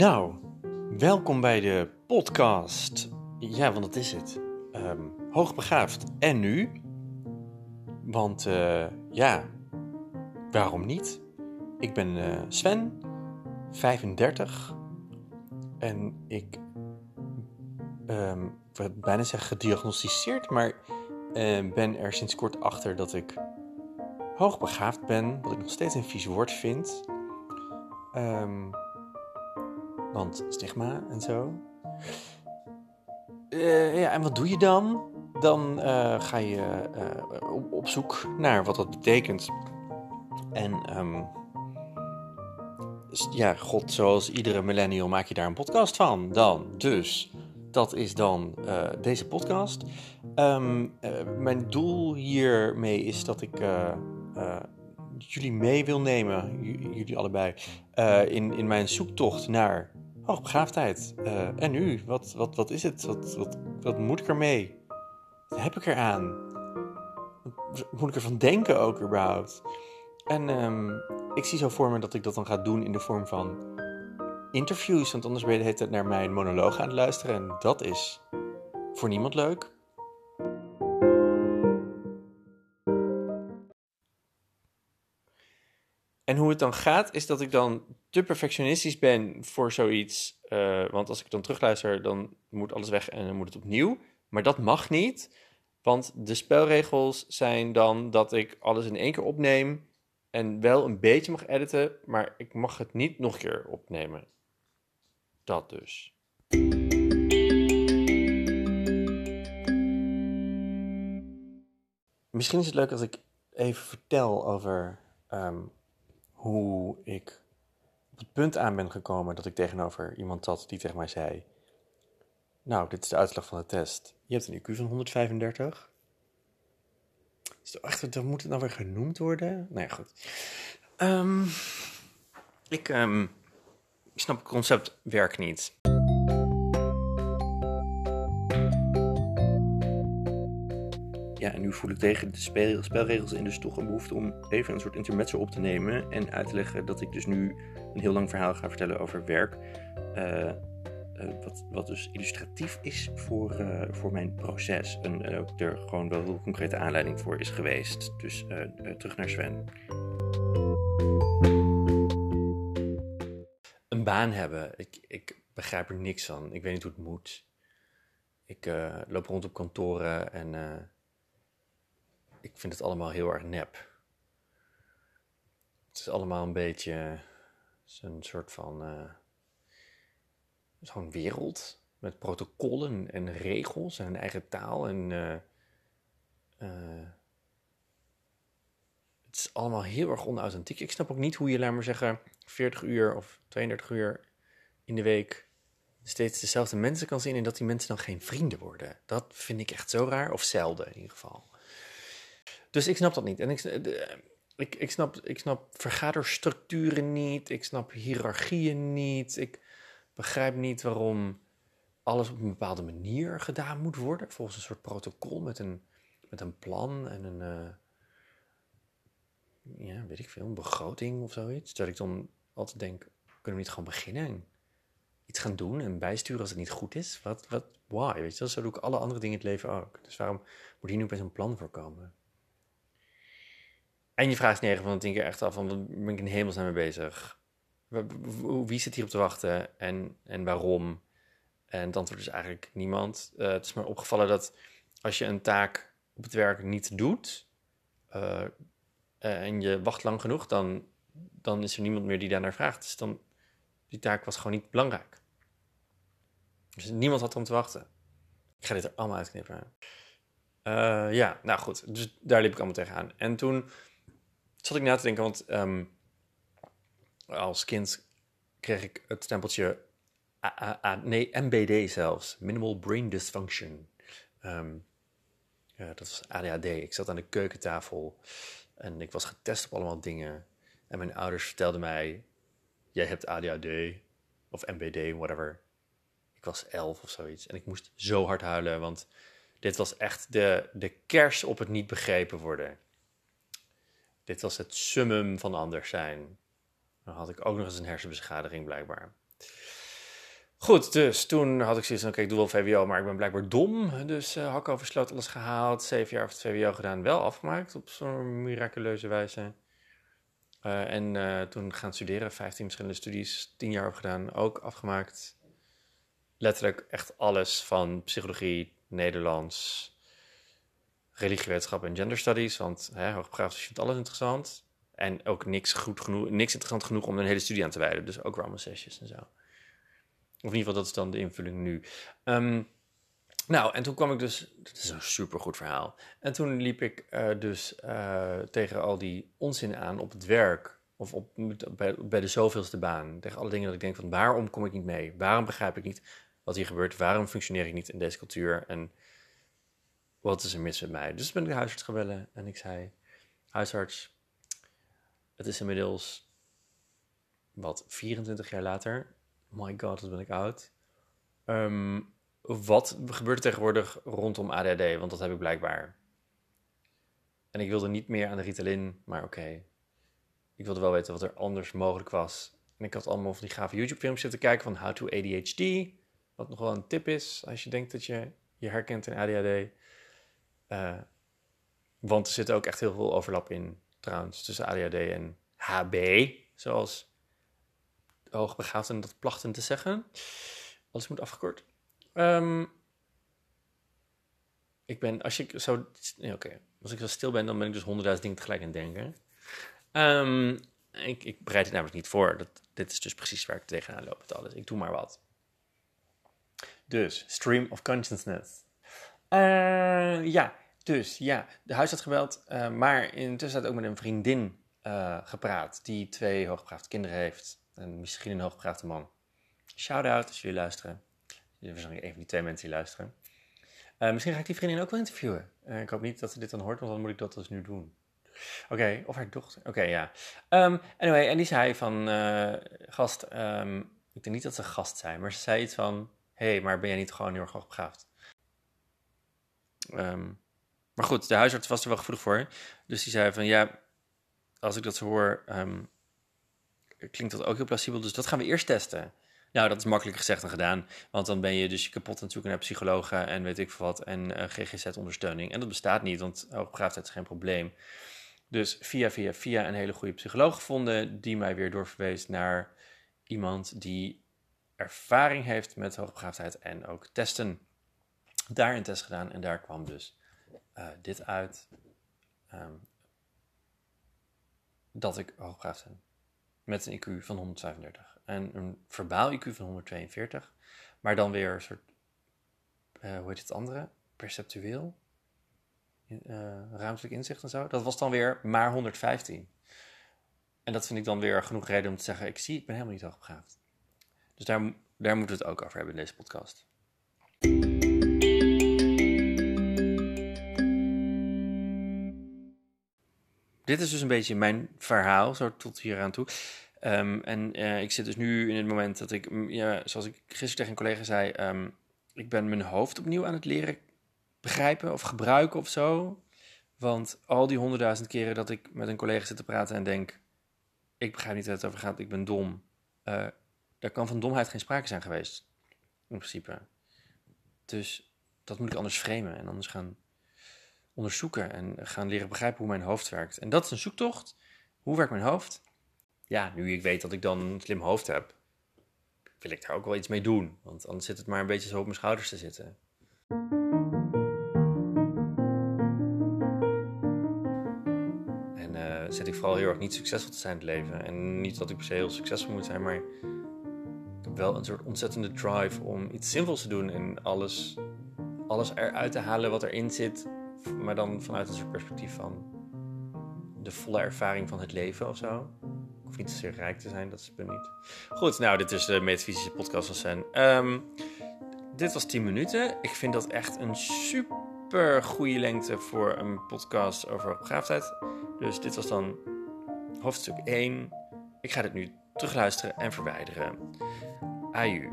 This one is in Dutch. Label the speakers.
Speaker 1: Nou, welkom bij de podcast. Ja, want dat is het. Ehm, hoogbegaafd. En nu? Want eh, ja, waarom niet? Ik ben eh, Sven, 35. En ik ehm ik wil bijna zeggen gediagnosticeerd, maar eh, ben er sinds kort achter dat ik hoogbegaafd ben. Wat ik nog steeds een vies woord vind. Ehm, want stigma en zo. Eh, ja, en wat doe je dan? Dan eh, ga je eh, op, zoek naar wat dat betekent. En ehm, ja, god, zoals iedere millennial maak je daar een podcast van. Dan, dus, dat is dan deze podcast. Ehm, eh, mijn doel hiermee is dat ik jullie mee wil nemen, jullie allebei, eh, in, in mijn zoektocht naar hoogbegaafdheid. Eh, en nu, wat, wat, wat is het? Wat, wat, moet ik ermee? Wat heb ik eraan? Moet ik ervan denken ook überhaupt? En ehm, ik zie zo voor me dat ik dat dan ga doen in de vorm van interviews. Want anders ben je de naar mijn monoloog aan het luisteren. En dat is voor niemand leuk. En hoe het dan gaat, is dat ik dan te perfectionistisch ben voor zoiets. eh, want als ik dan terugluister, dan moet alles weg en dan moet het opnieuw. Maar dat mag niet, want de spelregels zijn dan dat ik alles in één keer opneem en wel een beetje mag editen, maar ik mag het niet nog een keer opnemen. Dat dus. Misschien is het leuk als ik even vertel over ehm, hoe ik op het punt aan ben gekomen dat ik tegenover iemand zat die tegen mij zei: Nou, dit is de uitslag van de test. Je hebt een IQ van 135. Is echt, dan moet het nou weer genoemd worden? Nou ja, goed. Ehm, ik, ehm, snap het concept werk niet. Ja, en nu voel ik tegen de spelregels in dus toch een behoefte om even een soort intermezzo op te nemen en uit te leggen dat ik dus nu een heel lang verhaal ga vertellen over werk. eh, eh, wat, wat dus illustratief is voor, eh, voor mijn proces. En ook er gewoon wel heel concrete aanleiding voor is geweest. Dus terug naar Sven. Een baan hebben. Ik, ik begrijp er niks van. Ik weet niet hoe het moet. Ik loop rond op kantoren en ik vind het allemaal heel erg nep. Het is allemaal een beetje een soort van eh, zo'n wereld met protocollen en regels en eigen taal en eh, eh, het is allemaal heel erg onauthentiek. Ik snap ook niet hoe je, laat maar zeggen, 40 uur of 32 uur in de week steeds dezelfde mensen kan zien en dat die mensen dan geen vrienden worden. Dat vind ik echt zo raar, of zelden in ieder geval. Dus ik snap dat niet. En ik, de- ik, ik, snap, ik snap vergaderstructuren niet. Ik snap hiërarchieën niet. Ik begrijp niet waarom alles op een bepaalde manier gedaan moet worden. Volgens een soort protocol met een, met een plan en een. eh, ja, weet ik veel, een begroting of zoiets. Dat ik dan altijd denk: kunnen we niet gewoon beginnen en iets gaan doen en bijsturen als het niet goed is? Wat, wat, why? Weet je, zo doe ik alle andere dingen in het leven ook. Dus waarom moet hier nu opeens een plan voor komen? En je vraagt 9 van de 10 keer echt af van, wat ben ik in hemelsnaam mee bezig? Wie zit hier op te wachten en, en waarom? En het antwoord is eigenlijk niemand. Eh, het is me opgevallen dat als je een taak op het werk niet doet eh, eh, en je wacht lang genoeg, dan, dan is er niemand meer die daarnaar vraagt. Dus dan, die taak was gewoon niet belangrijk. Dus niemand had om te wachten. Ik ga dit er allemaal uitknippen. Ja, nou goed. Dus daar liep ik allemaal tegenaan. En toen zat ik na te denken, want ehm, als kind kreeg ik het stempeltje nee, MBD zelfs, Minimal Brain Dysfunction. Ehm, dat was ADHD. Ik zat aan de keukentafel en ik was getest op allemaal dingen. En mijn ouders vertelden mij, jij hebt ADHD of MBD, whatever. Ik was elf of zoiets en ik moest zo hard huilen, want dit was echt de, de kers op het niet begrepen worden. Dit was het summum van anders zijn. Dan had ik ook nog eens een hersenbeschadiging blijkbaar. Goed, dus toen had ik zoiets van, oké, ik doe wel VWO, maar ik ben blijkbaar dom. Dus uh, hak over sloot, alles gehaald. Zeven jaar of het VWO gedaan, wel afgemaakt op zo'n miraculeuze wijze. Uh, en uh, toen gaan studeren, 15 verschillende studies, 10 jaar gedaan, ook afgemaakt. Letterlijk echt alles van psychologie, Nederlands, religiewetenschap en gender studies. Want hè, hoogbegaafd vindt alles interessant. En ook niks, goed genoeg, niks interessant genoeg om een hele studie aan te wijden. Dus ook allemaal sessies en zo. Of in ieder geval, dat is dan de invulling nu. Um, nou, en toen kwam ik dus... Dat is een supergoed verhaal. En toen liep ik uh, dus uh, tegen al die onzin aan op het werk. Of op, bij, bij de zoveelste baan. Tegen alle dingen dat ik denk van... Waarom kom ik niet mee? Waarom begrijp ik niet wat hier gebeurt? Waarom functioneer ik niet in deze cultuur? En wat is er mis met mij? Dus ben ik de huisarts gebellen en ik zei... Huisarts, het is inmiddels... Wat, 24 jaar later my god, wat ben ik oud. Um, wat gebeurt er tegenwoordig rondom ADHD? Want dat heb ik blijkbaar. En ik wilde niet meer aan de Ritalin, maar oké. Ik wilde wel weten wat er anders mogelijk was. En ik had allemaal van die gave YouTube-filmpjes zitten kijken van How to ADHD. Wat nog wel een tip is als je denkt dat je je herkent in ADHD. Uh, want er zit ook echt heel veel overlap in, trouwens, tussen ADHD en HB. Zoals hoogbegaafden dat plachten te zeggen. Alles moet afgekort. Um, ik ben, als ik zo, nee, oké, als ik zo stil ben, dan ben ik dus honderdduizend dingen tegelijk aan het denken. Um, ik, ik bereid het namelijk niet voor. Dat, dit is dus precies waar ik tegenaan loop met alles. Ik doe maar wat. Dus, stream of consciousness. Uh, ja, dus ja, de huis had gebeld, uh, maar intussen had ook met een vriendin uh, gepraat die twee hoogbegaafde kinderen heeft. En misschien een hoogbegaafde man. Shout-out als jullie luisteren. Jullie waarschijnlijk een van die twee mensen die luisteren. Uh, misschien ga ik die vriendin ook wel interviewen. Ik hoop niet dat ze dit dan hoort, want dan moet ik dat dus nu doen. Oké, of haar dochter. Oké, ja. Um, anyway, en die zei van, gast, um, ik denk niet dat ze gast zijn, maar ze zei iets van, hé, hey, maar ben jij niet gewoon heel erg hoogbegaafd? Um, maar goed, de huisarts was er wel gevoelig voor. Dus die zei van, ja, als ik dat hoor, klinkt dat ook heel plausibel. Dus dat gaan we eerst testen. Nou, dat is makkelijker gezegd dan gedaan. Want dan ben je dus kapot aan het zoeken naar psychologen en weet ik veel wat. En eh, GGZ-ondersteuning. En dat bestaat niet, want hoogbegaafdheid is geen probleem. Dus via, via, via een hele goede psycholoog gevonden. Die mij weer doorverwees naar iemand die ervaring heeft met hoogbegaafdheid en ook testen. Daar een test gedaan en daar kwam dus uh, dit uit. Um, dat ik hoogbegaafd ben met een IQ van 135 en een verbaal IQ van 142, maar dan weer een soort, uh, hoe heet het andere? Perceptueel, uh, ruimtelijk inzicht en zo. Dat was dan weer maar 115. En dat vind ik dan weer genoeg reden om te zeggen: ik zie, ik ben helemaal niet hoogbegaafd. Dus daar, daar moeten we het ook over hebben in deze podcast. Dit is dus een beetje mijn verhaal, zo tot hier aan toe. Um, en uh, ik zit dus nu in het moment dat ik, ja, zoals ik gisteren tegen een collega zei, um, ik ben mijn hoofd opnieuw aan het leren begrijpen of gebruiken of zo. Want al die honderdduizend keren dat ik met een collega zit te praten en denk, ik begrijp niet waar het over gaat, ik ben dom. Uh, daar kan van domheid geen sprake zijn geweest, in principe. Dus dat moet ik anders framen en anders gaan onderzoeken en gaan leren begrijpen hoe mijn hoofd werkt. En dat is een zoektocht. Hoe werkt mijn hoofd? Ja, nu ik weet dat ik dan een slim hoofd heb, wil ik daar ook wel iets mee doen. Want anders zit het maar een beetje zo op mijn schouders te zitten. En uh, zit ik vooral heel erg niet succesvol te zijn in het leven. En niet dat ik per se heel succesvol moet zijn, maar ik heb wel een soort ontzettende drive om iets zinvols te doen en alles, alles eruit te halen wat erin zit maar dan vanuit soort perspectief van de volle ervaring van het leven of zo. Ik hoef niet zozeer rijk te zijn, dat is het niet. Goed, nou, dit is de metafysische podcast van Sen. Um, dit was 10 minuten. Ik vind dat echt een super goede lengte voor een podcast over begaafdheid. Dus dit was dan hoofdstuk 1. Ik ga dit nu terugluisteren en verwijderen. Aju.